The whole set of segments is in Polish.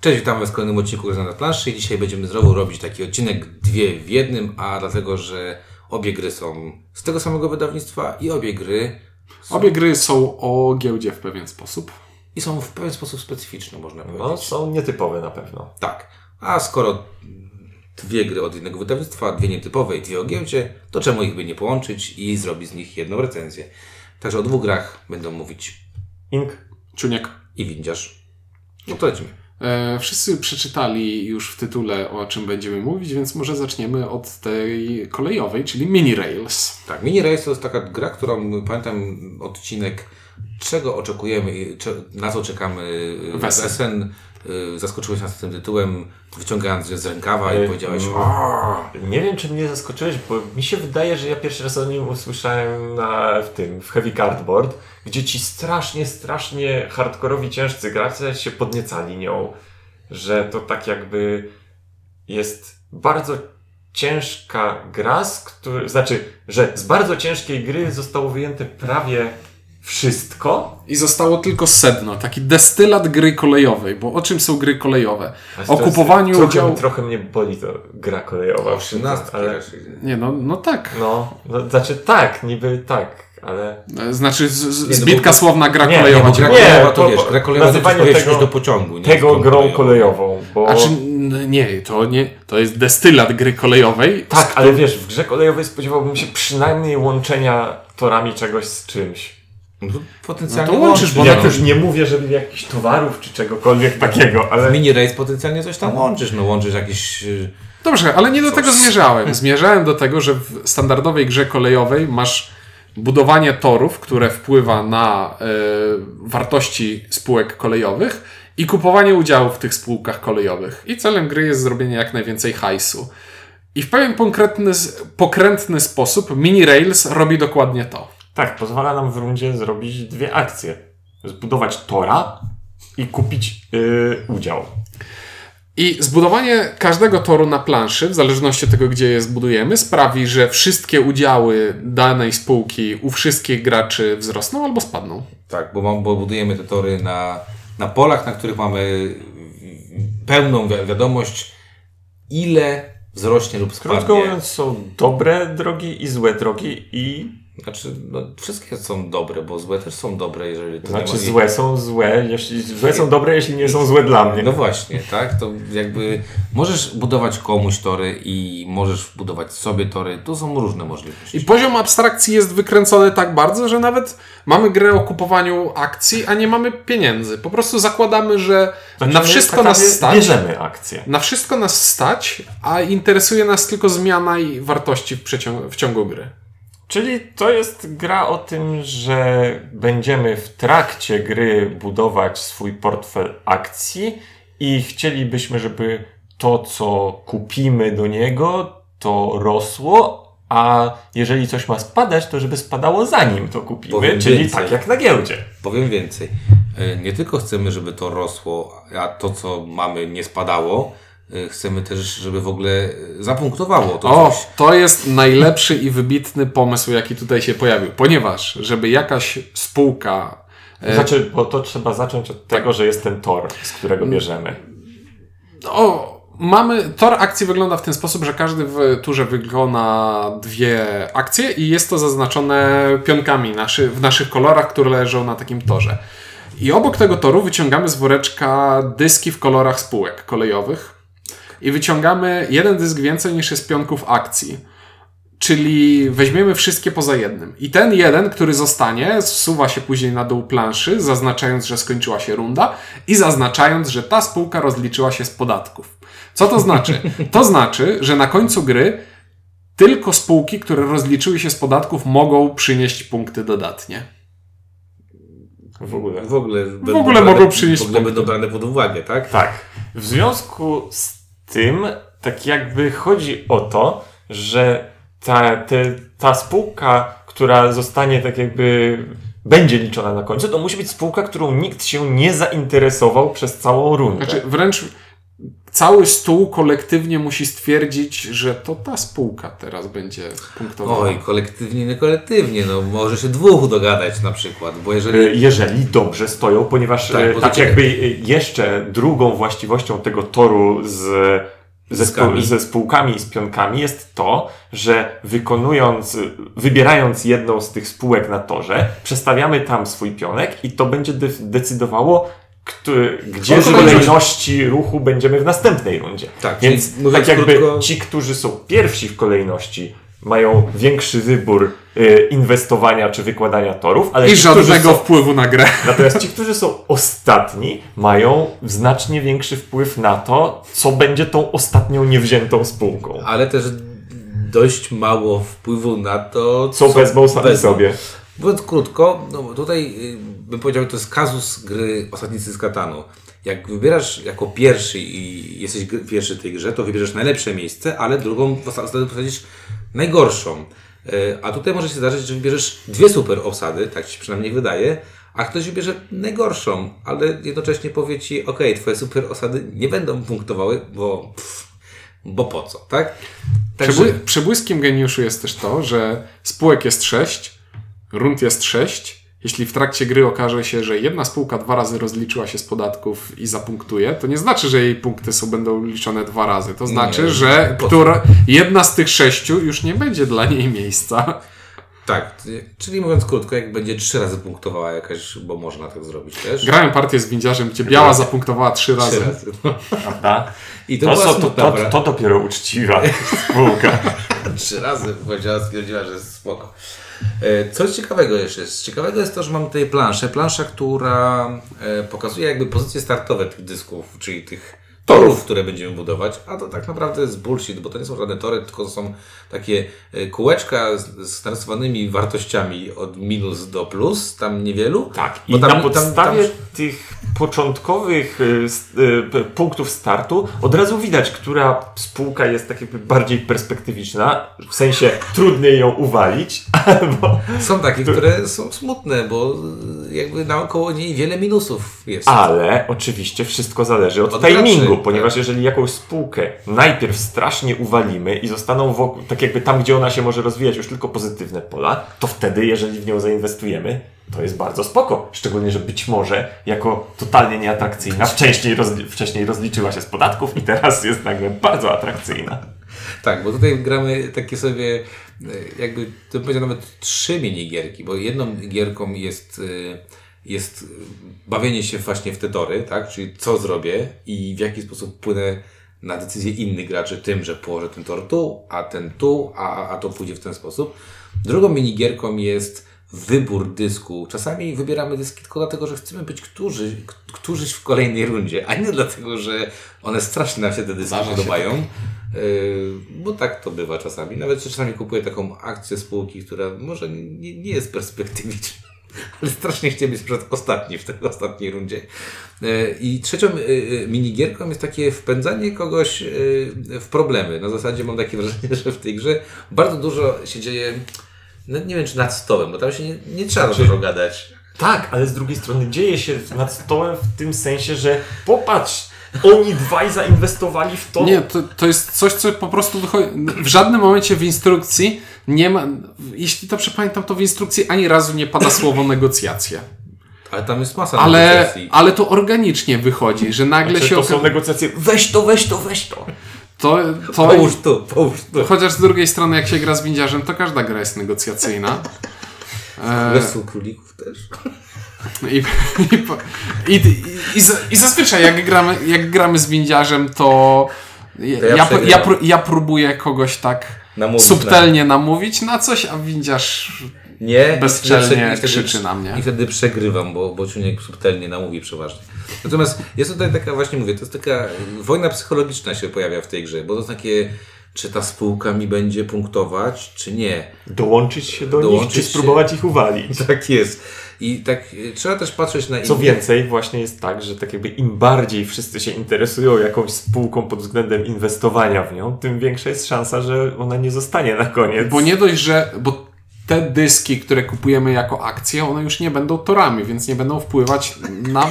Cześć, witam Was w kolejnym odcinku Gry na planszy i dzisiaj będziemy znowu robić taki odcinek dwie w jednym, a dlatego, że obie gry są z tego samego wydawnictwa i obie gry Obie gry są o giełdzie w pewien sposób. i są w pewien sposób specyficzne, można powiedzieć. No, są nietypowe na pewno. Tak. A skoro dwie gry od jednego wydawnictwa, dwie nietypowe i dwie o giełdzie, to czemu ich by nie połączyć i zrobić z nich jedną recenzję. Także o dwóch grach będą mówić Ink. Czuniek. i Windziarz. No to lecimy. E, wszyscy przeczytali już w tytule o czym będziemy mówić, więc może zaczniemy od tej kolejowej, czyli Mini Rails. Tak, Mini Race to jest taka gra, którą pamiętam odcinek, czego oczekujemy i na co czekamy Wesen. Wesen. Y, Zaskoczyłeś nas tym tytułem, wyciągając z rękawa i Ej, powiedziałeś mm. o, Nie wiem, czy mnie zaskoczyłeś, bo mi się wydaje, że ja pierwszy raz o nim usłyszałem na, w tym, w Heavy Cardboard, gdzie ci strasznie, strasznie hardkorowi ciężcy gracze się podniecali nią. Że to tak jakby jest bardzo ciężka gra, z który, znaczy, że z bardzo ciężkiej gry zostało wyjęte prawie wszystko. I zostało tylko sedno, taki destylat gry kolejowej, bo o czym są gry kolejowe? A O to jest- kupowaniu trochę, udziału... Trochę mnie boli to gra kolejowa. osiemnastki ale, raczej. Nie, no, no tak. No, no, znaczy tak, niby tak, ale... E, Znaczy z, z, Nie, no zbitka bo- słowna gra Nie, kolejowa. Gra Nie, boli. kolejowa to wiesz, gra kolejowa to powiedzieć tego- do pociągu. Nie Tego Grą grą kolejową, bo... A czy n- nie, to nie, to jest destylat gry kolejowej. Tak, ale wiesz, w grze kolejowej spodziewałbym się przynajmniej łączenia torami czegoś z czymś. No to potencjalnie No to łączysz, bo łączysz, na Ja no. już nie mówię, żeby jakichś towarów czy czegokolwiek takiego, W ale... Mini Race potencjalnie coś tam łączysz, no łączysz jakieś... y, Dobrze, ale nie do Coś. tego zmierzałem. Zmierzałem do tego, że w standardowej grze kolejowej masz budowanie torów, które wpływa na e, wartości spółek kolejowych i kupowanie udziałów w tych spółkach kolejowych. I celem gry jest zrobienie jak najwięcej hajsu. I w pewien konkretny, pokrętny sposób Mini Rails robi dokładnie to. Tak, pozwala nam w rundzie zrobić dwie akcje. Zbudować tora i kupić yy, udział. I zbudowanie każdego toru na planszy, w zależności od tego, gdzie je zbudujemy, sprawi, że wszystkie udziały danej spółki u wszystkich graczy wzrosną albo spadną. Tak, bo, mam, bo budujemy te tory na, na polach, na których mamy pełną wi- wiadomość, ile wzrośnie lub Krótko spadnie. mówiąc, są dobre drogi i złe drogi i... Znaczy, no, wszystkie są dobre, bo złe też są dobre, jeżeli to Znaczy nie ma- złe są złe, jeśli złe są dobre, jeśli nie są złe dla mnie. No właśnie, tak? To jakby możesz budować komuś tory i możesz budować sobie tory. Tu są różne możliwości. I poziom abstrakcji jest wykręcony tak bardzo, że nawet mamy grę o kupowaniu akcji, a nie mamy pieniędzy. Po prostu zakładamy, że Znaczy, na wszystko tak nas stać. Bierzemy akcje. Na wszystko nas stać, a interesuje nas tylko zmiana i wartości w, w ciągu gry. Czyli to jest gra o tym, że będziemy w trakcie gry budować swój portfel akcji i chcielibyśmy, żeby to, co kupimy do niego, to rosło, a jeżeli coś ma spadać, to żeby spadało zanim to kupimy, Powiem czyli więcej. tak jak na giełdzie. Powiem więcej. E, Nie tylko chcemy, żeby to rosło, a to, co mamy, nie spadało. E, Chcemy też, żeby w ogóle e, zapunktowało to O, coś. to jest najlepszy i wybitny pomysł, jaki tutaj się pojawił. Ponieważ, żeby jakaś spółka. e, Znaczy, bo to trzeba zacząć od tego, że jest ten tor, z którego bierzemy. O, mamy. Tor akcji wygląda w ten sposób, że każdy w turze wykona dwie akcje i jest to zaznaczone pionkami naszy, w naszych kolorach, które leżą na takim torze. I obok tego toru wyciągamy z woreczka dyski w kolorach spółek kolejowych i wyciągamy jeden dysk więcej niż jest pionków akcji. Czyli weźmiemy wszystkie poza jednym. I ten jeden, który zostanie, zsuwa się później na dół planszy, zaznaczając, że skończyła się runda i zaznaczając, że ta spółka rozliczyła się z podatków. Co to znaczy? To znaczy, że na końcu gry tylko spółki, które rozliczyły się z podatków, mogą przynieść punkty dodatnie. W ogóle. W ogóle, W ogóle mogą przynieść W ogóle punkty. będą brane pod uwagę, tak? Tak. W związku z tym, tak jakby chodzi o to, że ta, te, ta spółka, która zostanie tak jakby będzie liczona na końcu, to musi być spółka, którą nikt się nie zainteresował przez całą rundę. Znaczy, wręcz cały stół kolektywnie musi stwierdzić, że to ta spółka teraz będzie punktowała. Oj, kolektywnie, nie kolektywnie, no może się dwóch dogadać na przykład, bo jeżeli... E, Jeżeli dobrze stoją, ponieważ Tak, tak, bo tak jakby e, jeszcze drugą właściwością tego toru z, ze, spół, ze spółkami i z pionkami jest to, że wykonując, wybierając jedną z tych spółek na torze, przestawiamy tam swój pionek i to będzie de- decydowało, kto, gdzie co chodzi? kolejności ruchu będziemy w następnej rundzie. Tak, Więc tak jakby krótko- ci, którzy są pierwsi w kolejności, mają większy wybór y, inwestowania czy wykładania torów, ale I ci, żadnego są, wpływu na grę. Natomiast ci, którzy są ostatni, mają znacznie większy wpływ na to, co będzie tą ostatnią niewziętą spółką. Ale też dość mało wpływu na to, Co wezmą sami sobie. Mówiąc krótko, no tutaj y, bym powiedział, to jest kazus gry Osadnicy z Katanu. Jak wybierasz jako pierwszy i jesteś pierwszy w tej grze, to wybierzesz najlepsze miejsce, ale drugą osadę posadzisz najgorszą. Y, A tutaj może się zdarzyć, że wybierzesz dwie super osady, tak ci przynajmniej wydaje, a ktoś wybierze najgorszą, ale jednocześnie powie ci, ok, twoje super osady nie będą punktowały, bo, pff, bo po co, tak? Przebły, przebłyskiem geniuszu jest też to, że spółek jest 6, rund jest 6. Jeśli w trakcie gry okaże się, że jedna spółka dwa razy rozliczyła się z podatków i zapunktuje, to nie znaczy, że jej punkty są, będą liczone dwa razy. To znaczy, Nie, że po która, jedna z tych sześciu już nie będzie dla niej miejsca. Tak, czyli mówiąc krótko, jak będzie trzy razy punktowała jakaś, bo można tak zrobić też. Grałem partię z windziarzem, gdzie biała zapunktowała trzy razy. Trzy razy. No. Prawda? I to, To, była to, to, to dopiero uczciwa spółka. Trzy razy powiedziała, stwierdziła, że jest spoko. E, Coś ciekawego jeszcze jest. Ciekawego jest to, że mam tutaj planszę. Plansza, która e, pokazuje jakby pozycje startowe tych dysków, czyli tych torów, które będziemy budować, a to tak naprawdę jest bullshit, bo to nie są żadne tory, tylko to są takie e, kółeczka z, z narysowanymi wartościami od minus do plus, tam niewielu. Tak, i tam- na tam- podstawie tam- tych początkowych y, p- punktów startu od razu widać, która spółka jest tak jakby bardziej perspektywiczna, w sensie trudniej ją uwalić, albo Są takie, które są smutne, bo jakby naokoło niej wiele minusów jest. Ale oczywiście wszystko zależy od, Od timingu, ponieważ tak. jeżeli jakąś spółkę najpierw strasznie uwalimy i zostaną wokół, tak jakby tam, gdzie ona się może rozwijać, już tylko pozytywne pola, to wtedy, jeżeli w nią zainwestujemy, to jest bardzo spoko. Szczególnie, że być może jako totalnie nieatrakcyjna wcześniej, rozli- wcześniej rozliczyła się z podatków i teraz jest nagle bardzo atrakcyjna. Tak, bo tutaj gramy takie sobie, e, jakby, to bym powiedział nawet trzy minigierki, bo jedną gierką jest, e, jest bawienie się właśnie w te tory, tak? Czyli co zrobię i w jaki sposób wpłynę na decyzję innych graczy tym, że położę ten tor tu, a ten tu, a, a to pójdzie w ten sposób. Drugą minigierką jest wybór dysku. Czasami wybieramy dyski tylko dlatego, że chcemy być którzy, którzyś w kolejnej rundzie, a nie dlatego, że one strasznie nam się te dyski Zdarza podobają. Yy, bo tak to bywa czasami. Nawet czasami kupuję taką akcję spółki, która może nie, nie jest perspektywiczna, ale strasznie chciałem być przed ostatni w tej ostatniej rundzie. Yy, I trzecią yy, minigierką jest takie wpędzanie kogoś w problemy. Na zasadzie mam takie wrażenie, że w tej grze bardzo dużo się dzieje, no nie wiem czy nad stołem, bo tam się nie, nie trzeba za dużo gadać. Tak, ale z drugiej strony dzieje się nad stołem w tym sensie, że popatrz, oni dwaj zainwestowali w to. Nie, to, to jest coś, co po prostu wychodzi. W żadnym momencie w instrukcji nie ma. Jeśli to przepamiętam, to w instrukcji ani razu nie pada słowo negocjacje. Ale tam jest masa Ale, negocjacji. ale to organicznie wychodzi, że nagle Znaczy, się to są negocjacje, weź to, weź to, weź to. to, to Połóż tu, połóż tu. Chociaż z drugiej strony, jak się gra z windziarzem, to każda gra jest negocjacyjna. E, Wesół królików też. I, i, i, i, i, za- I zazwyczaj, jak gramy, jak gramy z windziarzem, to ja, To ja ja, ja, ja próbuję kogoś tak Namówić subtelnie namówić na coś, a windziarz Nie, Bezczelnie i wtedy- i wtedy- krzyczy na mnie. I wtedy przegrywam, bo, bo Ciuniek subtelnie namówi przeważnie. Natomiast jest tutaj taka, właśnie mówię, to jest taka wojna psychologiczna się pojawia w tej grze, bo to jest takie, czy ta spółka mi będzie punktować, czy nie. Dołączyć się do Dołączyć nich, czy się. spróbować ich uwalić. Tak jest. I tak y, trzeba też patrzeć na Co więcej, właśnie jest tak, że tak jakby im bardziej wszyscy się interesują jakąś spółką pod względem inwestowania w nią, tym większa jest szansa, że ona nie zostanie na koniec. Bo nie dość, że. Bo te dyski, które kupujemy jako akcje, one już nie będą torami, więc nie będą wpływać na...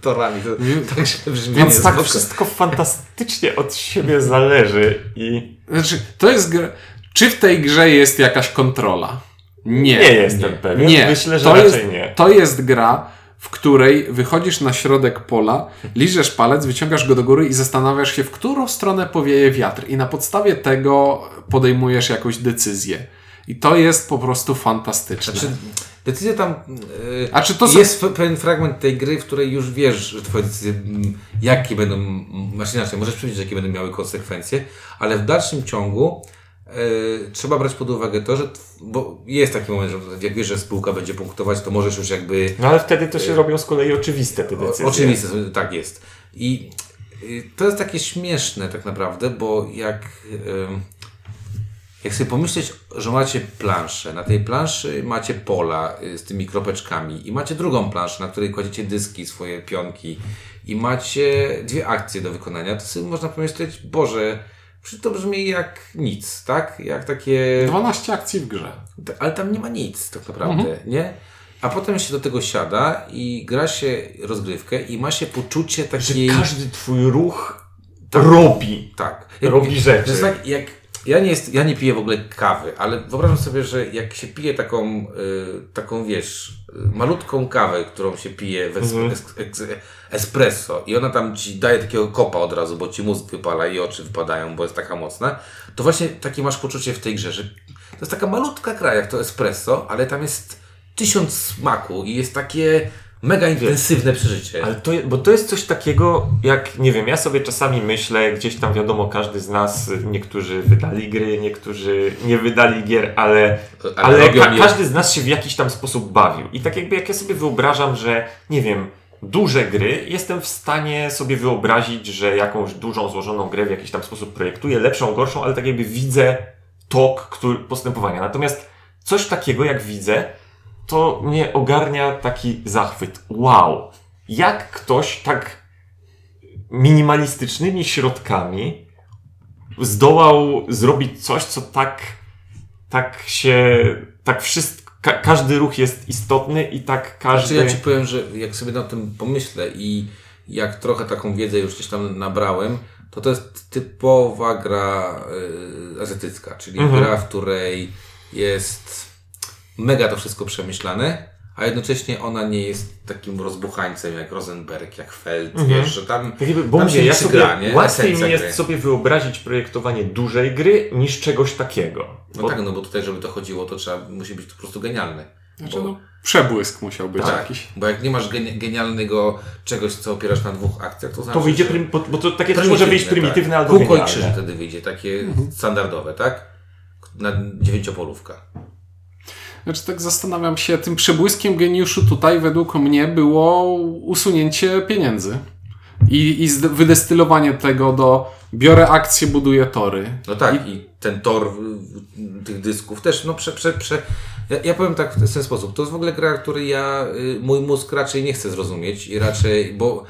Torami, to tak się brzmi. Więc tak. Wszystko fantastycznie od siebie zależy i Znaczy, to jest gra... Czy w tej grze jest jakaś kontrola? Nie. nie jestem nie. pewien. Nie. Myślę, że to raczej jest, nie. To jest gra, w której wychodzisz na środek pola, liżesz palec, wyciągasz go do góry i zastanawiasz się, w którą stronę powieje wiatr. I na podstawie tego podejmujesz jakąś decyzję. I to jest po prostu fantastyczne. Znaczy, decyzja tam. Yy, A czy to są- Jest pe- pewien fragment tej gry, w której już wiesz, że Twoje decyzje, jakie będą. mm, Znaczy inaczej, możesz przewidzieć, jakie będą miały konsekwencje, ale w dalszym ciągu. Yy, trzeba brać pod uwagę to, że. Bo jest taki moment, że jak wiesz, że spółka będzie punktować, to możesz już jakby. No ale wtedy to się robią z kolei oczywiste te decyzje. Oczywiście, tak jest. I y, to jest takie śmieszne tak naprawdę, bo jak, jak sobie pomyśleć, że macie planszę, na tej planszy macie pola y, z tymi kropeczkami i macie drugą planszę, na której kładziecie dyski, swoje pionki i macie dwie akcje do wykonania, to sobie można pomyśleć, Boże, przecież to brzmi jak nic, tak? Jak takie... 12 akcji w grze. Ale tam nie ma nic tak naprawdę, nie? A potem się do tego siada i gra się rozgrywkę i ma się poczucie Że takiej... każdy twój ruch robi. Tak. robi rzeczy. To jest tak, jak... Ja nie, jest, ja nie piję w ogóle kawy, ale wyobrażam sobie, że jak się pije taką, y, taką wiesz, y, malutką kawę, którą się pije w Mhm. es, es, espresso i ona tam ci daje takiego kopa od razu, bo ci mózg wypala i oczy wypadają, bo jest taka mocna, to właśnie takie masz poczucie w tej grze, że to jest taka malutka gra jak to espresso, ale tam jest tysiąc smaku i jest takie mega intensywne przeżycie. Ale to, bo to jest coś takiego, jak nie wiem, ja sobie czasami myślę, gdzieś tam wiadomo, każdy z nas, niektórzy wydali gry, niektórzy nie wydali gier, ale, Ale ale, ka- każdy z nas się w jakiś tam sposób bawił. I tak jakby jak ja sobie wyobrażam, że nie wiem, duże gry, jestem w stanie sobie wyobrazić, że jakąś dużą, złożoną grę w jakiś tam sposób projektuję, lepszą, gorszą, ale tak jakby widzę tok który, postępowania. Natomiast coś takiego, jak widzę, to mnie ogarnia taki zachwyt. Wow! Jak ktoś tak minimalistycznymi środkami zdołał zrobić coś, co tak, tak się, tak wszystko, ka każdy ruch jest istotny i tak każdy... Znaczy ja Ci powiem, że jak sobie nad tym pomyślę i jak trochę taką wiedzę już gdzieś tam nabrałem, to to jest typowa gra y, azjatycka, czyli Mhm. gra, w której jest mega to wszystko przemyślane, a jednocześnie ona nie jest takim rozbuchańcem jak Rosenberg, jak Feld, Mhm. wiesz, że tam, Tak jakby, bo tam mówię, się ja sobie, gra, nie? łatwiej mi jest gry. sobie wyobrazić projektowanie dużej gry niż czegoś takiego. No Bo- tak, no bo tutaj, żeby to chodziło, to trzeba, musi być to po prostu genialne. Znaczy, Bo- no, przebłysk musiał być Tak, jakiś. bo jak nie masz geni- genialnego czegoś, co opierasz na dwóch akcjach, to znaczy, To wyjdzie, prim, bo, bo to takie też może wyjść prymitywne tak. albo Kółko i krzyż wtedy wyjdzie, takie standardowe, tak? Na dziewięciopolówka. Znaczy tak zastanawiam się, tym przebłyskiem geniuszu tutaj według mnie było usunięcie pieniędzy. I, i wydestylowanie tego do biorę akcje, buduję tory. No tak, i, ten tor tych dysków też, no prze, prze, prze... Ja, ja powiem tak w ten sposób, to jest w ogóle gra, której ja, y, mój mózg raczej nie chce zrozumieć i raczej, bo,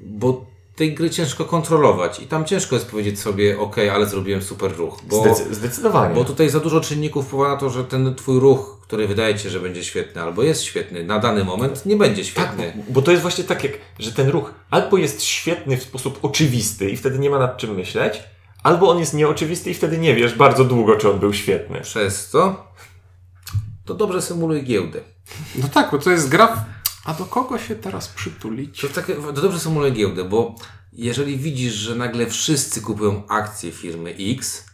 bo tej gry ciężko kontrolować i tam ciężko jest powiedzieć sobie, ok, ale zrobiłem super ruch, bo... Zdecy- zdecydowanie. Bo tutaj za dużo czynników wpływa na to, że ten twój ruch, który wydaje się, że będzie świetny, albo jest świetny, na dany moment nie będzie Tak, świetny. bo, bo to jest właśnie tak, jak, że ten ruch albo jest świetny w sposób oczywisty i wtedy nie ma nad czym myśleć, albo on jest nieoczywisty i wtedy nie wiesz bardzo długo, czy on był świetny. Przez co to dobrze symuluje giełdę. No tak, bo to jest gra. A do kogo się teraz przytulić? To, takie, to dobrze symuluje giełdę, bo jeżeli widzisz, że nagle wszyscy kupują akcje firmy X,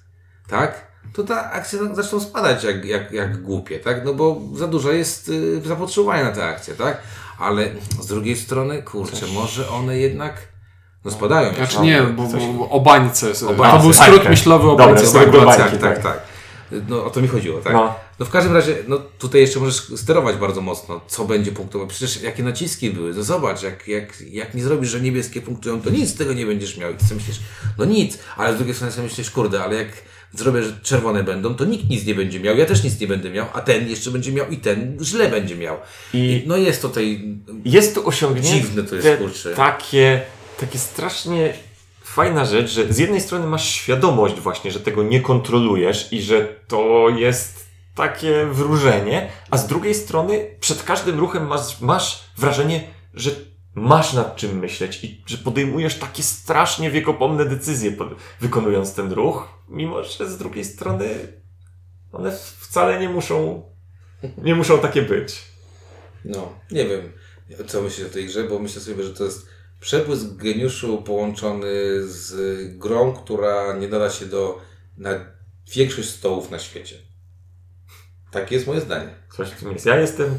tak? To te akcje zaczną spadać jak, jak, jak głupie, tak? No bo za dużo jest y, zapotrzebowania na te akcje, tak? Ale z drugiej strony, kurczę, może one jednak no spadają. Znaczy nie, bo, bo o bańce. O bańce, To był skrót tak. myślowy o bańce. dobra. do tak, tak, tak. tak. No o to mi chodziło, tak? No. No. w każdym razie, no tutaj jeszcze możesz sterować bardzo mocno, co będzie punktować. Przecież jakie naciski były, no zobacz, jak, jak, jak nie zrobisz, że niebieskie punktują, to nic z tego nie będziesz miał. I ty sobie myślisz, no nic, ale z drugiej strony sobie myślisz, kurde, ale jak zrobię, że czerwone będą, to nikt nic nie będzie miał, ja też nic nie będę miał, a ten jeszcze będzie miał i ten źle będzie miał. I- I, no jest tutaj, Jest to osiągnięte Dziwne to jest, kurczę. takie, takie strasznie fajna rzecz, że z jednej strony masz świadomość właśnie, że tego nie kontrolujesz i że to jest takie wróżenie, a z drugiej strony przed każdym ruchem masz, masz wrażenie, że masz nad czym myśleć i że podejmujesz takie strasznie wiekopomne decyzje wykonując ten ruch, mimo że z drugiej strony one wcale nie muszą, nie muszą takie być. No, nie wiem, co myślisz o tej grze, bo myślę sobie, że to jest przebłysk geniuszu połączony z grą, która nie nada się do na większość stołów na świecie. Takie jest moje zdanie. Coś w tym jest. Ja jestem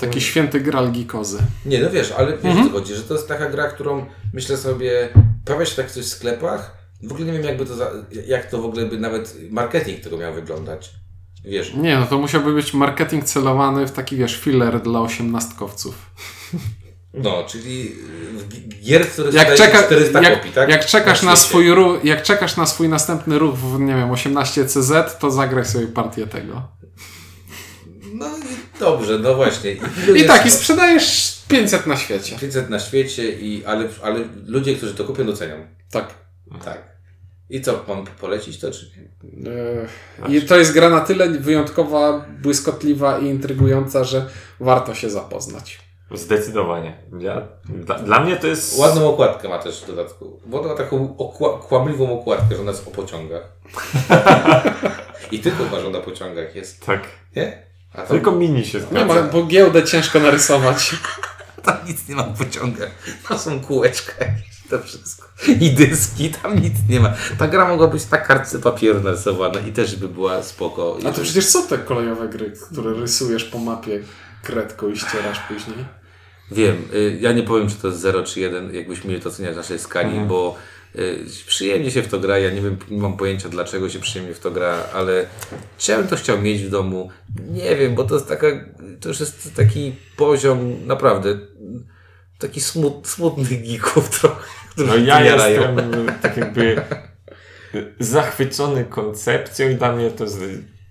Taki święty gral gikozy. Nie, no wiesz, ale wiesz Mhm. co chodzi, że to jest taka gra, którą myślę sobie, pojawia się tak coś w sklepach, w ogóle nie wiem jakby to, za, jak to w ogóle by nawet marketing tego miał wyglądać. Wiesz, Nie, no to musiałby być marketing celowany w taki, wiesz, filler dla osiemnastkowców. no, czyli gier, które Jak, czeka, 400 jak, kopii, tak? jak, czekasz na świecie. swój jak czekasz na swój następny ruch w, nie wiem, 18 CZ, to zagraj sobie partię tego. I dobrze, no właśnie. I tak, i sprzedajesz 500 na świecie. 500 na świecie, i, ale, ale ludzie, którzy to kupią, docenią. Tak. Tak. I co, mam polecić to, czy nie? E, I to jest gra na tyle wyjątkowa, błyskotliwa i intrygująca, że warto się zapoznać. zdecydowanie. Ja, dla, dla mnie to jest. Ładną okładkę ma też w dodatku. Bo to ma taką okła- kłamliwą okładkę, że ona jest o pociągach. I tylko ona o pociągach jest. Tak. Nie? A tam, Tylko mini się Nie zgadza. ma, bo giełdę ciężko narysować. tam nic nie ma w pociągach. To są kółeczka jakieś, to wszystko. I dyski, tam nic nie ma. Ta gra mogła być tak kartce papieru narysowana i też by była spoko. A to przecież są te kolejowe gry, które rysujesz po mapie kredką i ścierasz później. Wiem, y, ja nie powiem, czy to jest 0 czy 1, jakbyśmy mieli to oceniać w naszej skali, bo y, przyjemnie się w to gra, ja nie wiem, nie mam pojęcia dlaczego się przyjemnie w to gra, ale bym to chciał mieć w domu? Nie wiem, bo to jest taka, to już jest taki poziom naprawdę taki smut, smutnych geeków trochę, No ja jestem tak jakby zachwycony koncepcją i dla mnie to jest.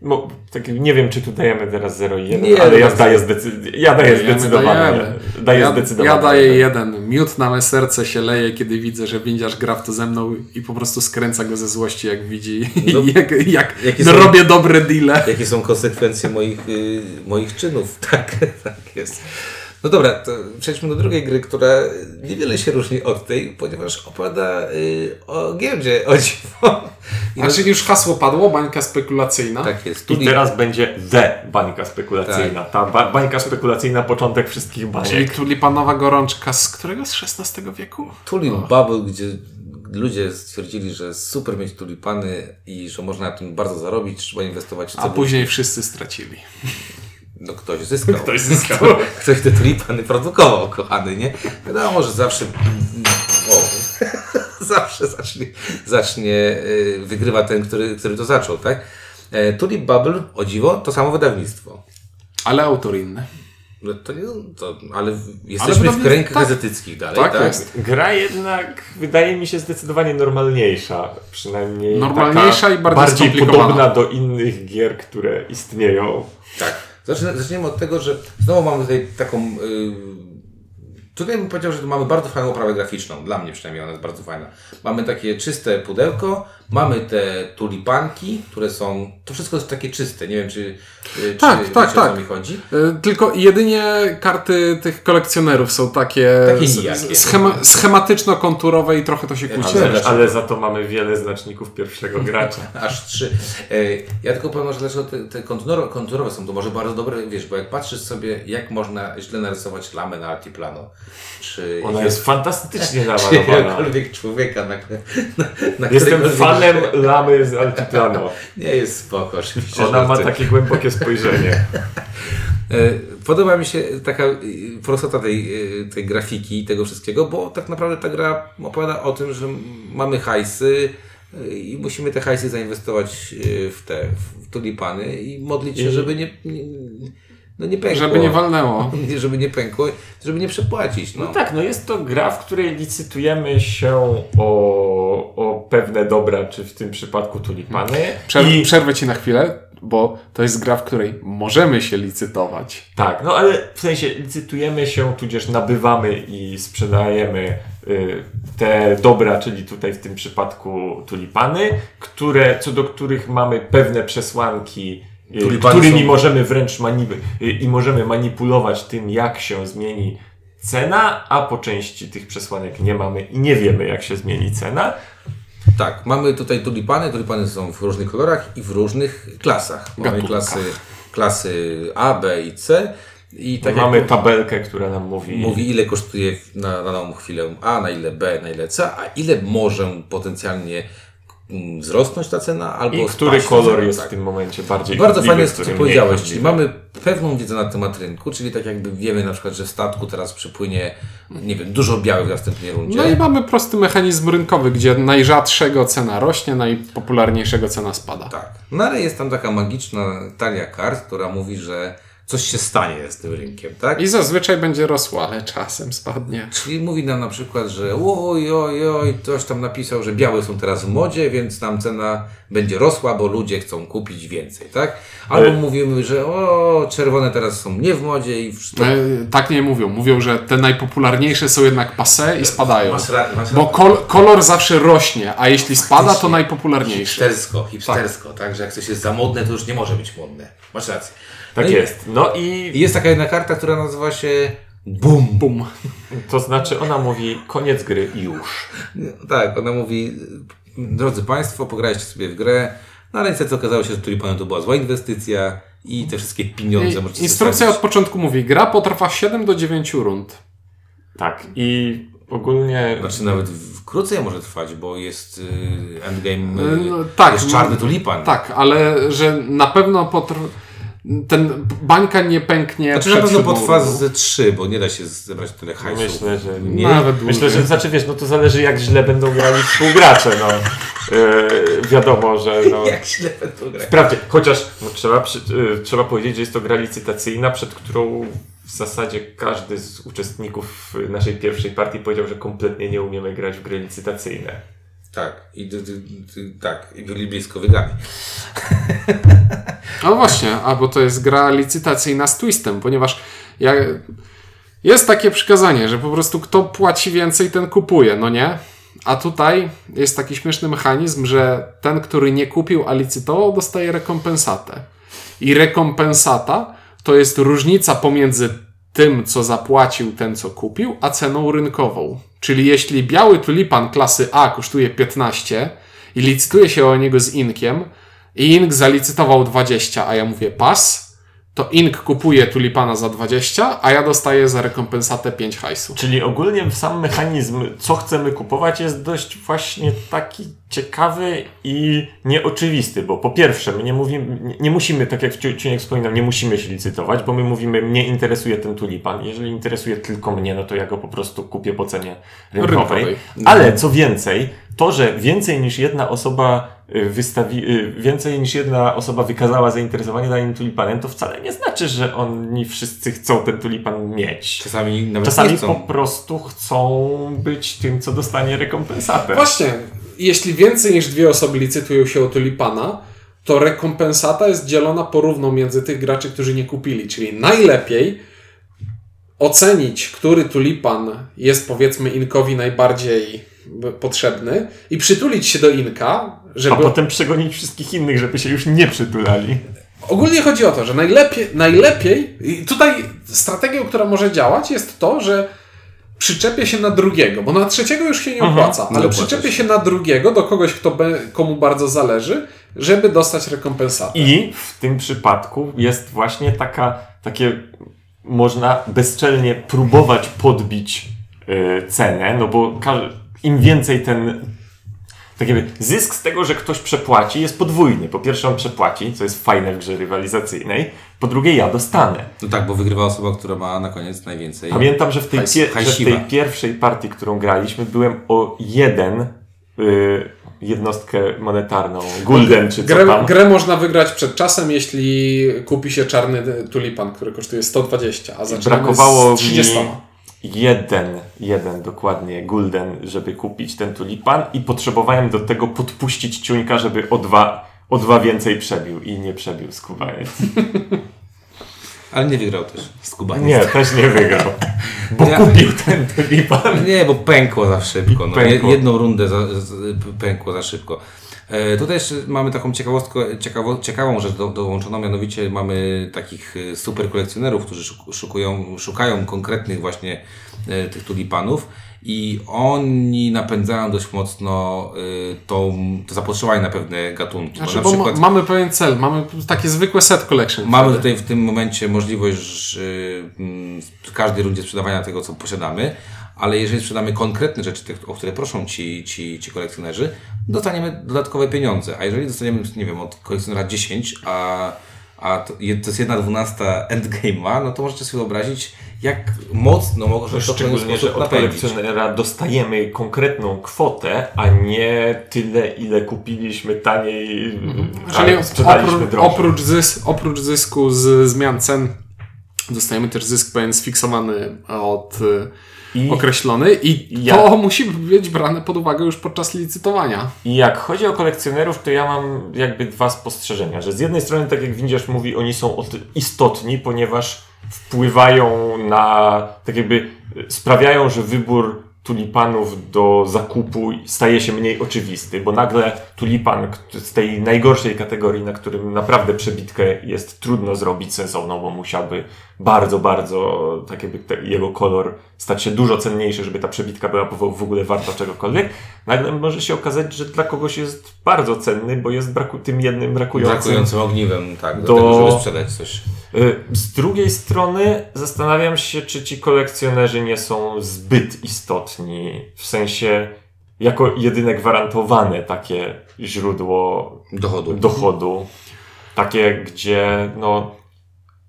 No, tak, nie wiem, czy tu dajemy teraz 0 i 1, Nie, ale ja no, daję, zdecy- ja daję zdecydowanie. dajemy. Daję ja, zdecydowanie. ja daję jeden. Miód na me serce się leje, kiedy widzę, że windiarz gra w to ze mną i po prostu skręca go ze złości, jak widzi, No, jak, jak jakie no, są- robię dobre deale. Jakie są konsekwencje moich, y, moich czynów. Tak, tak jest. No dobra, to przejdźmy do drugiej gry, która niewiele się różni od tej, ponieważ opowiada y, o giełdzie, o dziwo. I A czyli już hasło padło, bańka spekulacyjna. tak jest. I teraz będzie The bańka spekulacyjna. Ta ba- bańka spekulacyjna, początek wszystkich baniek. Czyli tulipanowa gorączka z którego? Z XVI wieku? Tulip Bubble, gdzie ludzie stwierdzili, że super mieć tulipany i że można na tym bardzo zarobić, trzeba inwestować w A później wszyscy stracili. No ktoś zyskał. Ktoś zyskał. Ktoś te tulipany produkował, kochany, nie? Wiadomo, że zawsze... O, zawsze zacznie, zacznie y, wygrywa ten, który, który to zaczął, tak? E, Tulip Bubble, o dziwo, to samo wydawnictwo. Ale autor inny. No To nie, to, ale w- jesteśmy w wydawnictwo- kręgach tak. gazetyckich dalej, Tak tak? jest. Gra jednak wydaje mi się zdecydowanie normalniejsza. Przynajmniej. Normalniejsza taka i bardziej bardziej podobna do innych gier, które istnieją. Tak. Zaczniemy od tego, że znowu mamy tutaj taką. Yy, tutaj bym powiedział, że mamy bardzo fajną oprawę graficzną. Dla mnie przynajmniej ona jest bardzo fajna. Mamy takie czyste pudełko, mamy te tulipanki, które są. To wszystko jest takie czyste. Nie wiem, czy. Tak, czy tak, wiecie, o co tak. mi chodzi. Y, Tylko jedynie karty tych kolekcjonerów są takie, Takie nijakie. schema, schematyczno-konturowe i trochę to się kłóci. Ale- Ale, za to mamy wiele znaczników pierwszego gracza. Aż trzy. E, ja tylko powiem, że dlaczego te, te konturowe, konturowe są to może bardzo dobre, wiesz, bo jak patrzysz sobie, jak można źle narysować lamę na Altiplano, czy Ona jest fantastycznie czy namalowana. jakiegokolwiek człowieka na, na, na Jestem fanem lamy z Altiplano. Nie jest spoko, oczywiście. Ona ma takie głębokie spojrzenie. E, Podoba mi się taka e, prostota tej, e, tej grafiki i tego wszystkiego, bo tak naprawdę ta gra opowiada o tym, że mamy hajsy i musimy te hajsy zainwestować w te w tulipany i modlić się, I- żeby nie, nie, no nie pękło. Żeby nie walnęło. Żeby nie pękło, żeby nie przepłacić. No. No tak, no jest to gra, w której licytujemy się o, o pewne dobra, czy w tym przypadku tulipany. Przer- I Przerwę ci na chwilę, bo to jest gra, w której możemy się licytować. Tak, no ale w sensie licytujemy się, tudzież nabywamy i sprzedajemy y, te dobra, czyli tutaj w tym przypadku tulipany, które, co do których mamy pewne przesłanki którymi są- możemy wręcz mani- y, i możemy manipulować tym, jak się zmieni cena, a po części tych przesłanek nie mamy i nie wiemy, jak się zmieni cena. Tak, mamy tutaj tulipany. Tulipany są w różnych kolorach i w różnych klasach. Mamy Gatunkach. klasy, klasy A, B i C. I tak mamy jak tabelkę, która nam mówi, mówi, ile kosztuje na daną chwilę A, na ile B, na ile C, a ile może potencjalnie wzrosnąć ta cena, albo i który kolor cena, jest tak. w tym momencie bardziej Bardzo fajne jest to, co powiedziałeś, czyli mamy pewną wiedzę na temat rynku, czyli tak jakby wiemy na przykład, że w statku teraz przypłynie, nie wiem, dużo białych w następnej rundzie. No i mamy prosty mechanizm rynkowy, gdzie najrzadszego cena rośnie, najpopularniejszego cena spada. Tak. No ale jest tam taka magiczna talia kart, która mówi, że coś się stanie z tym rynkiem, tak? I zazwyczaj będzie rosła, ale czasem spadnie. Czyli mówi nam na przykład, że oj, oj, oj, ktoś tam napisał, że białe są teraz w modzie, więc tam cena będzie rosła, bo ludzie chcą kupić więcej, tak? Albo Ale- mówimy, że o, czerwone teraz są nie w modzie i w... E, tak nie mówią. Mówią, że te najpopularniejsze są jednak passé i spadają. Masz ra- masz Bo kol kolor zawsze rośnie, a jeśli spada, to najpopularniejszy. Hipstersko, hipstersko, tak. że jak coś jest za modne, to już nie może być modne. Masz rację. Tak No i- jest. No i I jest taka jedna karta, która nazywa się BUM. Bum. to znaczy ona mówi koniec gry i już. Tak, ona mówi, drodzy Państwo, pograliście sobie w grę, no ale niestety okazało się, że tulipanem to była zła inwestycja i te wszystkie pieniądze możecie Instrukcja od zostawić. początku mówi, gra potrwa 7 do 9 rund. Tak. I ogólnie Znaczy nawet krócej może trwać, bo jest y, endgame, No, tak, jest czarny tulipan. Tak, ale że na pewno potrwa... Ten bańka nie pęknie Znaczy na pewno rundą. ze trzy, bo nie da się zebrać tyle hajsu. myślę, że nie. Nawet. Myślę, że znaczy wiesz, no to zależy jak źle będą grali współgracze, no. E, wiadomo, że no. Jak źle będą grać. Wprawdzie, chociaż no, trzeba, przy, y, trzeba powiedzieć, że jest to gra licytacyjna, przed którą w zasadzie każdy z uczestników naszej pierwszej partii powiedział, że kompletnie nie umiemy grać w gry licytacyjne. Tak, i d, d, d, tak, i byli blisko wygrani. No właśnie, a bo to jest gra licytacyjna z twistem, ponieważ ja, jest takie przykazanie, że po prostu kto płaci więcej, ten kupuje, no nie? A tutaj jest taki śmieszny mechanizm, że ten, który nie kupił, a licytował, dostaje rekompensatę. I rekompensata to jest różnica pomiędzy tym, co zapłacił ten, co kupił, a ceną rynkową. Czyli jeśli biały tulipan klasy A kosztuje 15 i licytuje się o niego z Inkiem, i Ink zalicytował 20, a ja mówię pas, to Ink kupuje tulipana za 20, a ja dostaję za rekompensatę 5 hajsu. Czyli ogólnie sam mechanizm, co chcemy kupować, jest dość właśnie taki ciekawy i nieoczywisty, bo po pierwsze, my nie, mówimy, nie, nie musimy, tak jak Ciu- Ciuniek wspominał, nie musimy się licytować, bo my mówimy, mnie interesuje ten tulipan. Jeżeli interesuje tylko mnie, no to ja go po prostu kupię po cenie rynkowej. Rynkowej. Ale co więcej, to, że więcej niż jedna osoba y, wystawi, y, więcej niż jedna osoba wykazała zainteresowanie danym tulipanem, to wcale nie znaczy, że oni wszyscy chcą ten tulipan mieć. Czasami nawet Czasami nie po prostu chcą być tym, co dostanie rekompensatę. Właśnie, jeśli więcej niż dwie osoby licytują się o tulipana, to rekompensata jest dzielona porówno między tych graczy, którzy nie kupili. Czyli najlepiej ocenić, który tulipan jest powiedzmy Inkowi najbardziej potrzebny i przytulić się do Inka, żeby... A potem przegonić wszystkich innych, żeby się już nie przytulali. Ogólnie chodzi o to, że najlepiej, najlepiej tutaj strategią, która może działać jest to, że przyczepię się na drugiego, bo na trzeciego już się nie opłaca, nie ale przyczepię się. na drugiego, do kogoś, kto be, komu bardzo zależy, żeby dostać rekompensatę. I w tym przypadku jest właśnie taka, takie, można bezczelnie próbować podbić y, cenę, no bo im więcej ten, tak jakby zysk z tego, że ktoś przepłaci jest podwójny. Po pierwsze on przepłaci, co jest fajne w grze rywalizacyjnej, po drugie ja dostanę. No tak, bo wygrywa osoba, która ma na koniec najwięcej. Pamiętam, że w tej, że w tej pierwszej partii, którą graliśmy, byłem o jeden y, jednostkę monetarną, gulden czy co Grę, tam. grę można wygrać przed czasem, jeśli kupi się czarny tulipan, który kosztuje 120, a zaczynamy Brakowało z 30. mi jeden, jeden dokładnie gulden, żeby kupić ten tulipan i potrzebowałem do tego podpuścić ciuńka, żeby o dwa, o dwa więcej przebił i nie przebił skubaniec. Ale nie wygrał też z Kubanem. Nie, też nie wygrał. Bo Ja- kupił ten tulipan. Nie, bo pękło za szybko. No. Pękło. Je- Jedną rundę za, pękło za szybko. Tutaj jeszcze mamy taką ciekawostkę, ciekawo, ciekawą rzecz do, dołączoną, mianowicie mamy takich e, super kolekcjonerów, którzy szuk- szukują, szukają konkretnych właśnie e, tych tulipanów i oni napędzają dość mocno e, tą, to zapotrzebowanie na pewne gatunki. Znaczy, bo na przykład ma, mamy pewien cel, mamy takie zwykłe set collection. Mamy tutaj w tym momencie możliwość że, mm, w każdej rundzie sprzedawania tego, co posiadamy, ale jeżeli sprzedamy konkretne rzeczy, o które proszą ci, ci, ci kolekcjonerzy, dostaniemy dodatkowe pieniądze. A jeżeli dostaniemy, nie wiem, od kolekcjonera 10, a, a to, to jest jedna dwunasta endgame'a, no to możecie sobie wyobrazić, jak mocno może to w ten że od napędzić. kolekcjonera dostajemy konkretną kwotę, a nie tyle, ile kupiliśmy taniej, Czyli sprzedaliśmy oprócz, drożej. oprócz, zys, oprócz zysku z zmian cen dostajemy też zysk pewien sfiksowany od I- określony i Ja- to musi być brane pod uwagę już podczas licytowania. I jak chodzi o kolekcjonerów, to ja mam jakby dwa spostrzeżenia, że z jednej strony, tak jak Windziarz mówi, oni są istotni, ponieważ wpływają na, tak jakby sprawiają, że wybór tulipanów do zakupu staje się mniej oczywisty, bo nagle tulipan z tej najgorszej kategorii, na którym naprawdę przebitkę jest trudno zrobić sensowną, bo musiałby bardzo, bardzo, tak jakby jego kolor stać się dużo cenniejszy, żeby ta przebitka była w ogóle warta czegokolwiek, nagle może się okazać, że dla kogoś jest bardzo cenny, bo jest braku, tym jednym brakującym. Brakującym ogniwem, tak, do, Do- tego, żeby sprzedać coś. Y, Z drugiej strony zastanawiam się, czy ci kolekcjonerzy nie są zbyt istotni, w sensie jako jedyne gwarantowane takie źródło Dochodu. dochodu, takie gdzie no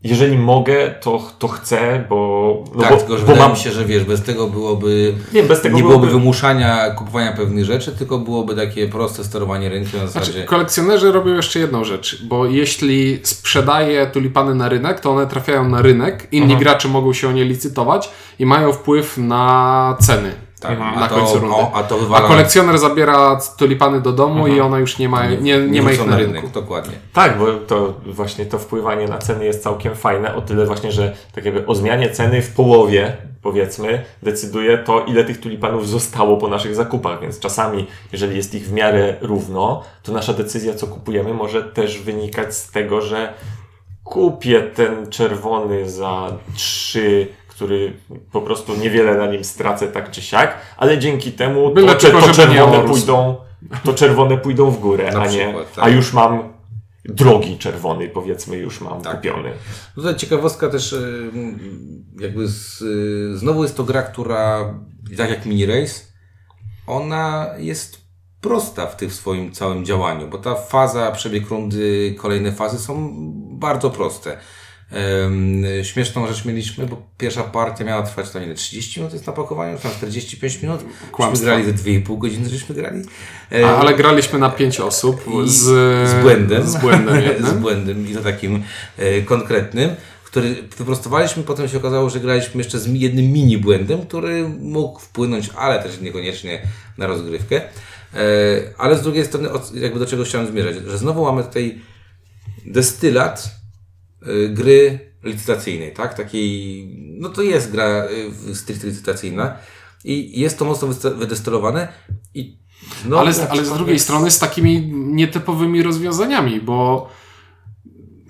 jeżeli mogę, to, to chcę, bo, no tak, bo, tylko że bo wydaje mam mi się, że wiesz, bez tego byłoby Nie, bez tego nie byłoby byłoby- wymuszania kupowania pewnych rzeczy, tylko byłoby takie proste sterowanie rynkiem na zasadzie. Znaczy, kolekcjonerzy robią jeszcze jedną rzecz, bo jeśli sprzedaje tulipany na rynek, to one trafiają na rynek, inni Mhm. gracze mogą się o nie licytować i mają wpływ na ceny. Tak, na a, to, końcu rundy. o, a to A wywala kolekcjoner zabiera tulipany do domu Mhm. i one już nie, ma, nie, nie, ma ich na rynku. Dokładnie. Tak, bo to właśnie to wpływanie na ceny jest całkiem fajne, o tyle właśnie, że tak jakby o zmianie ceny w połowie, powiedzmy, decyduje to, ile tych tulipanów zostało po naszych zakupach, więc czasami, jeżeli jest ich w miarę równo, to nasza decyzja, co kupujemy, może też wynikać z tego, że kupię ten czerwony za trzy który po prostu niewiele na nim stracę tak czy siak, ale dzięki temu Byle to, tylko, to, czerwone pójdą, to czerwone pójdą w górę, Na a nie, przykład, tak. a już mam drogi czerwony, powiedzmy, już mam Tak. kupiony. Tutaj ciekawostka też, y, jakby z, y, znowu jest to gra, która, tak jak Mini Race, ona jest prosta w tym swoim całym działaniu, bo ta faza, przebieg rundy, kolejne fazy są bardzo proste. Śmieszną rzecz mieliśmy, bo pierwsza partia miała trwać tam ile, 30 minut jest na pakowaniu, tam 45 minut. Myśmy grali ze 2,5 godziny, żeśmy grali. A, ale graliśmy na pięć osób i z, z błędem. Z błędem z błędem i to takim e, konkretnym, który wyprostowaliśmy, potem się okazało, że graliśmy jeszcze z jednym mini błędem, który mógł wpłynąć, ale też niekoniecznie na rozgrywkę. E, ale z drugiej strony, jakby do czego chciałem zmierzać, że znowu mamy tutaj destylat gry licytacyjnej, tak? Takiej, no to jest gra e, stricte licytacyjna i jest to mocno wydestylowane i no, ale, z, ale z drugiej strony z takimi nietypowymi rozwiązaniami, bo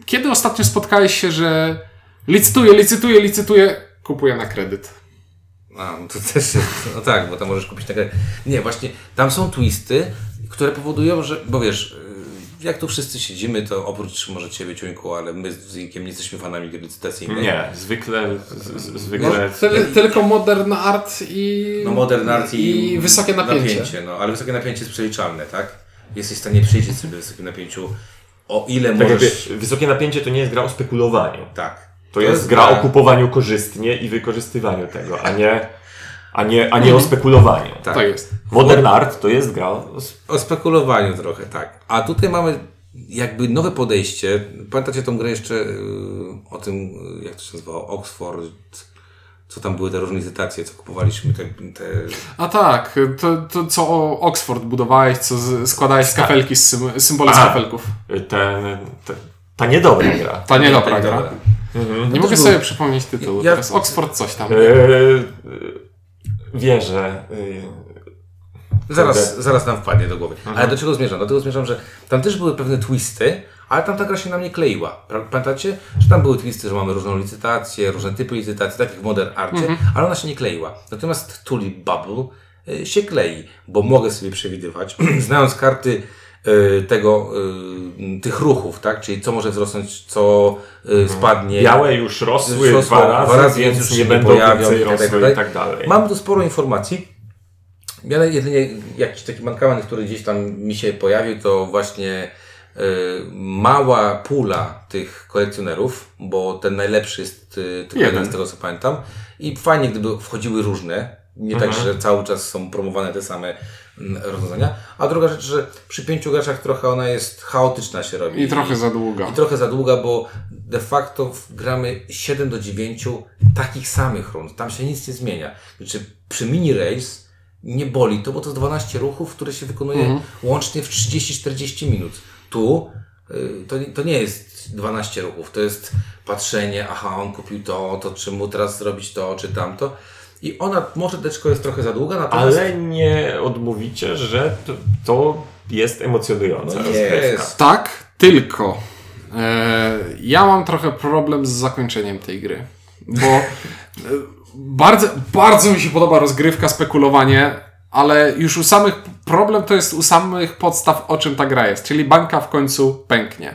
kiedy ostatnio spotkałeś się, że licytuję, licytuję, licytuję, kupuję na kredyt. A, no to też jest, no tak, bo tam możesz kupić takie... Nie, właśnie, tam są twisty, które powodują, że, bo wiesz, y, jak tu wszyscy siedzimy, to oprócz może Ciebie, Ciuńku, ale my z Zinkiem nie jesteśmy fanami gry licytacyjnej. Nie, zwykle, z, z, zwykle... Ty, tylko modern art i, No Modern Art i, i wysokie napięcie. No, ale wysokie napięcie jest przeliczalne, tak? Jesteś w stanie przeliczyć sobie wysokim napięciu, o ile Tak jakby możesz... wysokie napięcie to nie jest gra o spekulowaniu. Tak. To, jest, gra o kupowaniu korzystnie i wykorzystywaniu tego, a nie, a nie, a nie o spekulowaniu. Tak. Tak jest. Modern Art to jest gra o sp- O spekulowaniu trochę, tak. A tutaj mamy jakby nowe podejście. Pamiętacie tą grę jeszcze y, o tym, y, jak to się nazywało, Oxford, co tam były te różne licytacje, co kupowaliśmy, te, te A tak, to, to co o Oxford budowałeś, co z, składałeś z kafelki, z sym, symbole z kafelków. ten, ten, ta niedobra gra. Ta niedobra tak, gra. dobra. Nie mogę był- sobie przypomnieć tytułu. Ja- Teraz Oxford coś tam. E, wierzę. e, Zaraz, zaraz nam wpadnie do głowy. Ale do czego zmierzam? Do tego zmierzam, że tam też były pewne twisty, ale tam ta gra się na mnie kleiła. Pamiętacie? Że tam były twisty, że mamy różną licytację, różne typy licytacji, tak jak w Modern Arcie, ale ona się nie kleiła. Natomiast Tulip Bubble y, się klei, bo mogę sobie przewidywać, znając karty y, tego, y, tych ruchów, tak? Czyli co może wzrosnąć, co y, spadnie. Białe już rosły Rosło dwa razy, dwa razy, więc już nie się nie będą pojawią i tak dalej, tak i tak dalej. Mam tu sporo informacji. Ale jedynie jakiś taki mankament, który gdzieś tam mi się pojawił, to właśnie y, mała pula tych kolekcjonerów, bo ten najlepszy jest y, tylko jeden. Z tego co pamiętam. I fajnie, gdyby wchodziły różne. Nie tak, że cały czas są promowane te same rozwiązania. A druga rzecz, że przy pięciu graczach trochę ona jest chaotyczna się robi. I trochę za długa. I trochę za długa, bo de facto gramy 7 do 9 takich samych rund. Tam się nic nie zmienia. Znaczy przy mini race nie boli to, bo to jest 12 ruchów, które się wykonuje łącznie w 30-40 minut. Tu y, to, nie- to nie jest 12 ruchów, to jest patrzenie, aha, on kupił to, to czy mu teraz zrobić to, czy tamto. I ona, może teczko jest trochę za długa, natomiast Ale nie odmówicie, że to, to jest emocjonująca No rozgrywka. jest. Tak, tylko e, ja mam trochę problem z zakończeniem tej gry. Bo e, bardzo, bardzo mi się podoba rozgrywka, spekulowanie, ale już u samych problem to jest u samych podstaw, o czym ta gra jest. Czyli banka w końcu pęknie.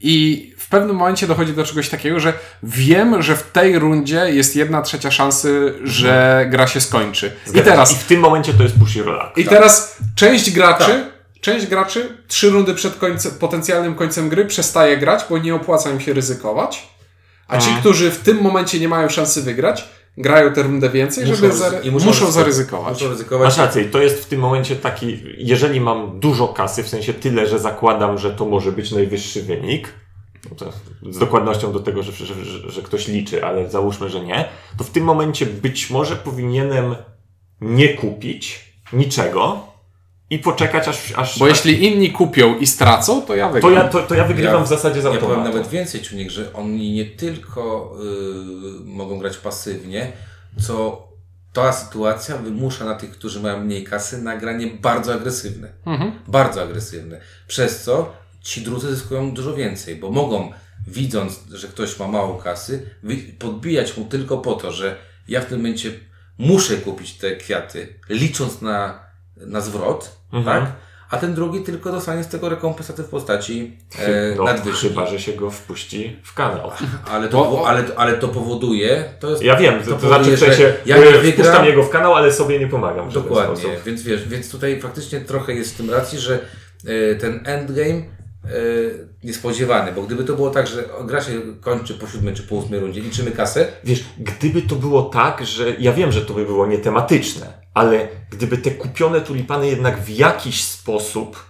I w pewnym momencie dochodzi do czegoś takiego, że wiem, że w tej rundzie jest jedna trzecia szansy, że gra się skończy. I teraz I w tym momencie to jest push your luck. i teraz część graczy, część graczy trzy rundy przed końcem, potencjalnym końcem gry przestaje grać, bo nie opłaca im się ryzykować. A ci, którzy w tym momencie nie mają szansy wygrać, grają tę rundę więcej, żeby ryzy- zary- i muszą, ryzykować. zaryzykować. Muszą ryzykować. Masz rację, to jest w tym momencie taki, jeżeli mam dużo kasy, w sensie tyle, że zakładam, że to może być najwyższy wynik, z dokładnością do tego, że, że, że, że ktoś liczy, ale załóżmy, że nie, to w tym momencie być może powinienem nie kupić niczego i poczekać aż... aż Bo aż, jeśli inni kupią i stracą, to ja to, wygram. ja, to, to ja wygrywam Ja- w zasadzie z Ja powiem automatu. nawet więcej, Czujnik, że oni nie tylko y, mogą grać pasywnie, co ta sytuacja wymusza na tych, którzy mają mniej kasy, nagranie bardzo agresywne. Bardzo agresywne. Przez co ci drudzy zyskują dużo więcej, bo mogą, widząc, że ktoś ma mało kasy, podbijać mu tylko po to, że ja w tym momencie muszę kupić te kwiaty, licząc na, na zwrot, tak? A ten drugi tylko dostanie z tego rekompensaty w postaci e, No, nadwyżki. chyba, że się go wpuści w kanał. Ale to, Bo- ale, ale to powoduje, to jest, Ja wiem, to, to powoduje, znaczy że sensie, ja ja nie wygram, jego w kanał, ale sobie nie pomagam Dokładnie, więc wiesz, więc tutaj faktycznie trochę jest w tym racji, że e, ten endgame e, niespodziewany, bo gdyby to było tak, że gra się kończy po siódmej czy po ósmej rundzie, liczymy kasę, Wiesz, gdyby to było tak, że ja wiem, że to by było nietematyczne, ale gdyby te kupione tulipany jednak w jakiś sposób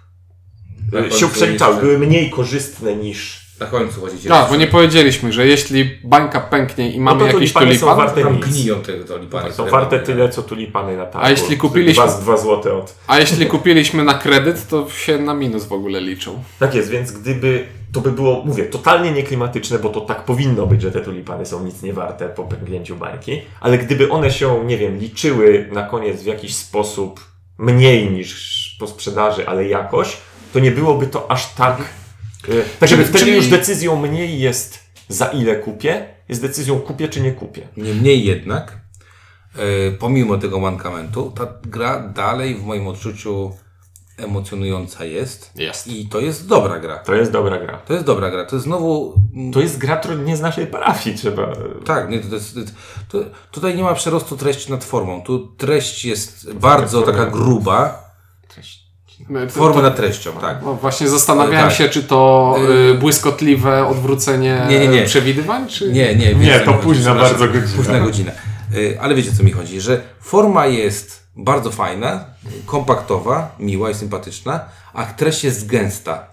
e, się przeliczały, były mniej korzystne niż. Na końcu chodzicie. Tak, bo nie powiedzieliśmy, że jeśli bańka pęknie i mamy to jakiś tulipany są tulipan, warte tam nic. gniją te tulipany. Są które warte mamy. tyle, co tulipany na targu. A jeśli kupiliśmy- Dwa, dwa złote od. a jeśli kupiliśmy na kredyt, to się na minus w ogóle liczą. Tak jest, więc gdyby to by było, mówię, totalnie nieklimatyczne, bo to tak powinno być, że te tulipany są nic nie warte po pęknięciu bańki, ale gdyby one się, nie wiem, liczyły na koniec w jakiś sposób mniej niż po sprzedaży, ale jakoś, to nie byłoby to aż tak. Tak, żeby wtedy czyli- już decyzją mniej jest za ile kupię, jest decyzją kupię czy nie kupię. Niemniej jednak, e, pomimo tego mankamentu, ta gra dalej w moim odczuciu emocjonująca jest. Jest. I to jest dobra gra. To jest dobra gra. To jest dobra gra. To jest znowu To jest gra, która nie z naszej parafii, trzeba. Tak, nie, to jest, to, tutaj nie ma przerostu treści nad formą. Tu treść jest bardzo taka gruba. My- Forma to- nad treścią, tak. No właśnie zastanawiałem Tak. się, czy to y, błyskotliwe odwrócenie Nie, nie, nie. przewidywań, czy... Nie, nie, Nie, to późna przepraszam. bardzo godzina. Późna godzina. Y, Ale wiecie, co mi chodzi, że forma jest bardzo fajna, kompaktowa, miła i sympatyczna, a treść jest gęsta.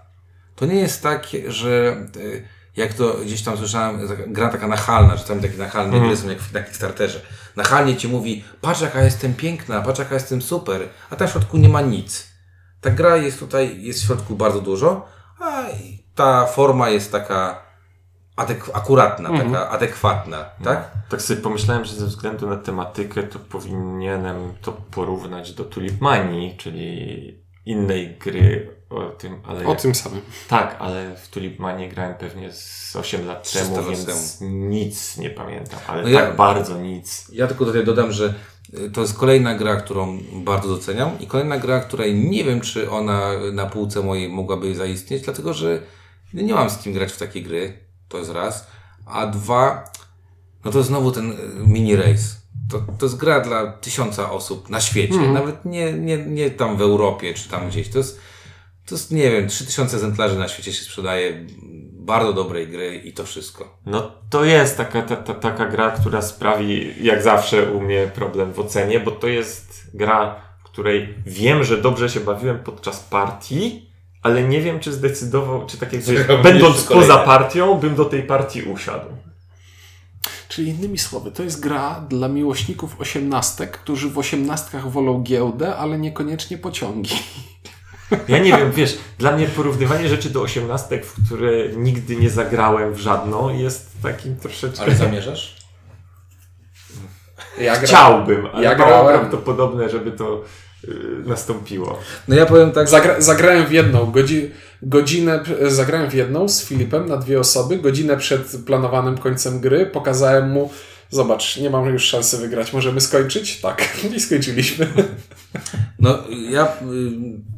To nie jest tak, że y, jak to gdzieś tam słyszałem, gra taka nachalna, czasami takie nachalne gry są jak w- na Kickstarterze. Nachalnie ci mówi, patrz jaka jestem piękna, patrz jaka jestem super, a tam w środku nie ma nic. Ta gra jest tutaj, jest w środku bardzo dużo, a ta forma jest taka adek- akuratna, taka adekwatna, tak? Tak sobie pomyślałem, że ze względu na tematykę to powinienem to porównać do Tulip Manii, czyli innej gry o tym, ale... O tym samym. Tak, ale w Tulip Manii grałem pewnie z 8 lat 300 temu, więc nic nie pamiętam, ale No ja- tak bardzo nic. Ja tylko tutaj dodam, że to jest kolejna gra, którą bardzo doceniam i kolejna gra, której nie wiem, czy ona na półce mojej mogłaby zaistnieć, dlatego że nie mam z kim grać w takie gry. To jest raz. A dwa, no to znowu ten y, mini race. To, to jest gra dla tysiąca osób na świecie, nawet nie, nie, nie tam w Europie czy tam gdzieś. To jest, to jest, nie wiem, 3000 egzemplarzy na świecie się sprzedaje bardzo dobrej gry i to wszystko. No to jest taka, ta, ta, taka gra, która sprawi, jak zawsze u mnie, problem w ocenie, bo to jest gra, w której wiem, że dobrze się bawiłem podczas partii, ale nie wiem, czy zdecydował, czy tak jak wiesz, Zagrałbym będąc poza partią, bym do tej partii usiadł. Czyli innymi słowy, to jest gra dla miłośników osiemnastek, którzy w osiemnastkach wolą giełdę, ale niekoniecznie pociągi. Ja nie wiem, wiesz, dla mnie porównywanie rzeczy do osiemnastek, w które nigdy nie zagrałem w żadną, jest takim troszeczkę... zamierzasz? Ja Chciałbym, ale Ja grałem. prawdopodobne, żeby to y, nastąpiło. No ja powiem tak, Zagra zagrałem w jedną, godzi godzinę, zagrałem w jedną z Filipem na dwie osoby, godzinę przed planowanym końcem gry, pokazałem mu, zobacz, nie mam już szansy wygrać, możemy skończyć? Tak, i skończyliśmy. No, ja y,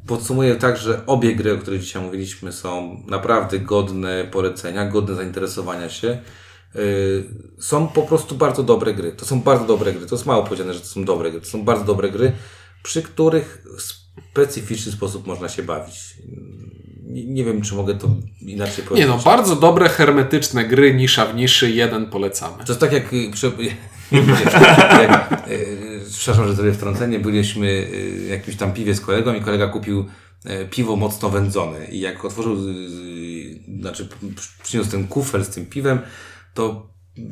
podsumuję tak, że obie gry, o których dzisiaj mówiliśmy, są naprawdę godne polecenia, godne zainteresowania się. Y, Są po prostu bardzo dobre gry. To są bardzo dobre gry. To jest mało powiedziane, że to są dobre gry. To są bardzo dobre gry, przy których w specyficzny sposób można się bawić. Nie, nie wiem, czy mogę to inaczej Nie powiedzieć. no, bardzo dobre, hermetyczne gry, nisza w niszy, jeden polecamy. To jest tak jak. jak y, przepraszam, że zrobię wtrącenie, byliśmy y, w jakimś tam piwie z kolegą i kolega kupił y, piwo mocno wędzone i jak otworzył, znaczy przyniósł ten kufer z tym piwem, to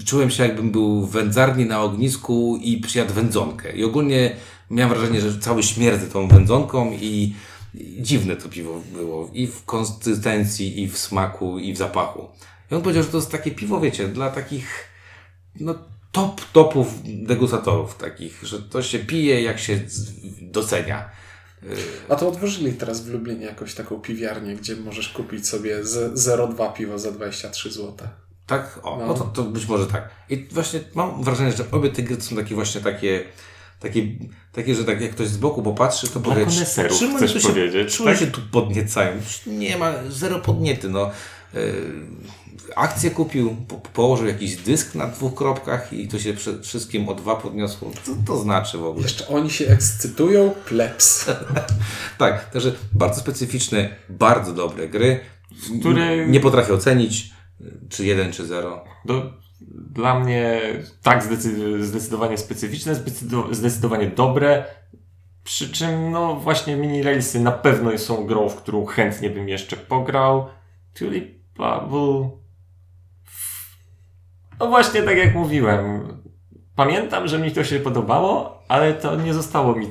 czułem się jakbym był w wędzarni na ognisku i przyjadł wędzonkę i ogólnie miałem wrażenie, że cały śmierdzę tą wędzonką i i dziwne to piwo było i w konsystencji, i w smaku, i w zapachu. I on powiedział, że to jest takie piwo, wiecie, dla takich no, top topów degustatorów takich, że to się pije, jak się docenia. A to otworzyli teraz w Lublinie jakąś taką piwiarnię, gdzie możesz kupić sobie z 0,2 piwo za 23 zł. Tak? O, no, No. to, to być może tak. I właśnie mam wrażenie, że obie te gry są takie właśnie takie, takie, takie że tak jak ktoś z boku popatrzy, to powie, czym oni chcesz tu się, powiedzieć, czym tak? się tu podniecają? Nie ma, zero podniety, no. Yy, akcję kupił, po, położył jakiś dysk na dwóch kropkach i to się przed wszystkim o dwa podniosło. Co to znaczy w ogóle? Jeszcze oni się ekscytują, plebs. Tak, także bardzo specyficzne, bardzo dobre gry. które- Nie potrafię ocenić, czy jeden, czy zero. Do, dla mnie tak zdecy- zdecydowanie specyficzne, zdecydo- zdecydowanie dobre. Przy czym, no właśnie, mini railsy na pewno są grą, w którą chętnie bym jeszcze pograł. Tulip Bubble. No właśnie, tak jak mówiłem. Pamiętam, że mi to się podobało, ale to nie zostało mi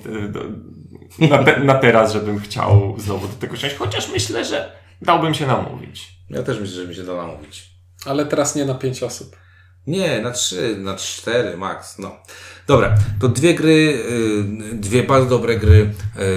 na, te, na teraz, żebym chciał znowu do tego siąść. Chociaż myślę, że dałbym się namówić. Ja też myślę, że mi się da namówić. Ale teraz nie na 5 osób. Nie, na trzy, na cztery max, no. Dobra, to dwie gry, y, dwie bardzo dobre gry.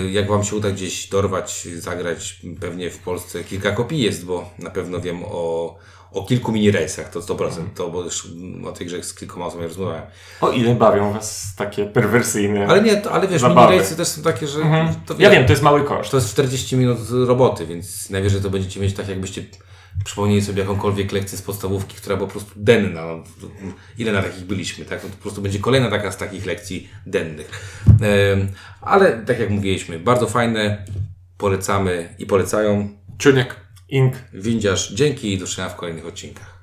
Y, Jak Wam się uda gdzieś dorwać, zagrać, pewnie w Polsce kilka kopii jest, bo na pewno wiem o, o kilku mini race'ach, to 100%, to bo już o tej grze z kilkoma osobami rozmawiałem. O ile bawią was takie perwersyjne. Ale nie, to, ale wiesz, Zabawy. mini race'y też są takie, że Mhm. to Ja wie- wiem, to jest mały koszt. To jest 40 minut roboty, więc najwyżej to będziecie mieć tak, jakbyście przypomnieli sobie jakąkolwiek lekcję z podstawówki, która była po prostu denna. Ile na takich byliśmy, tak? No, to po prostu będzie kolejna taka z takich lekcji dennych. Ale tak jak mówiliśmy, bardzo fajne, polecamy i polecają. Czuniek. Ink. Windziarz, dzięki i do zobaczenia w kolejnych odcinkach.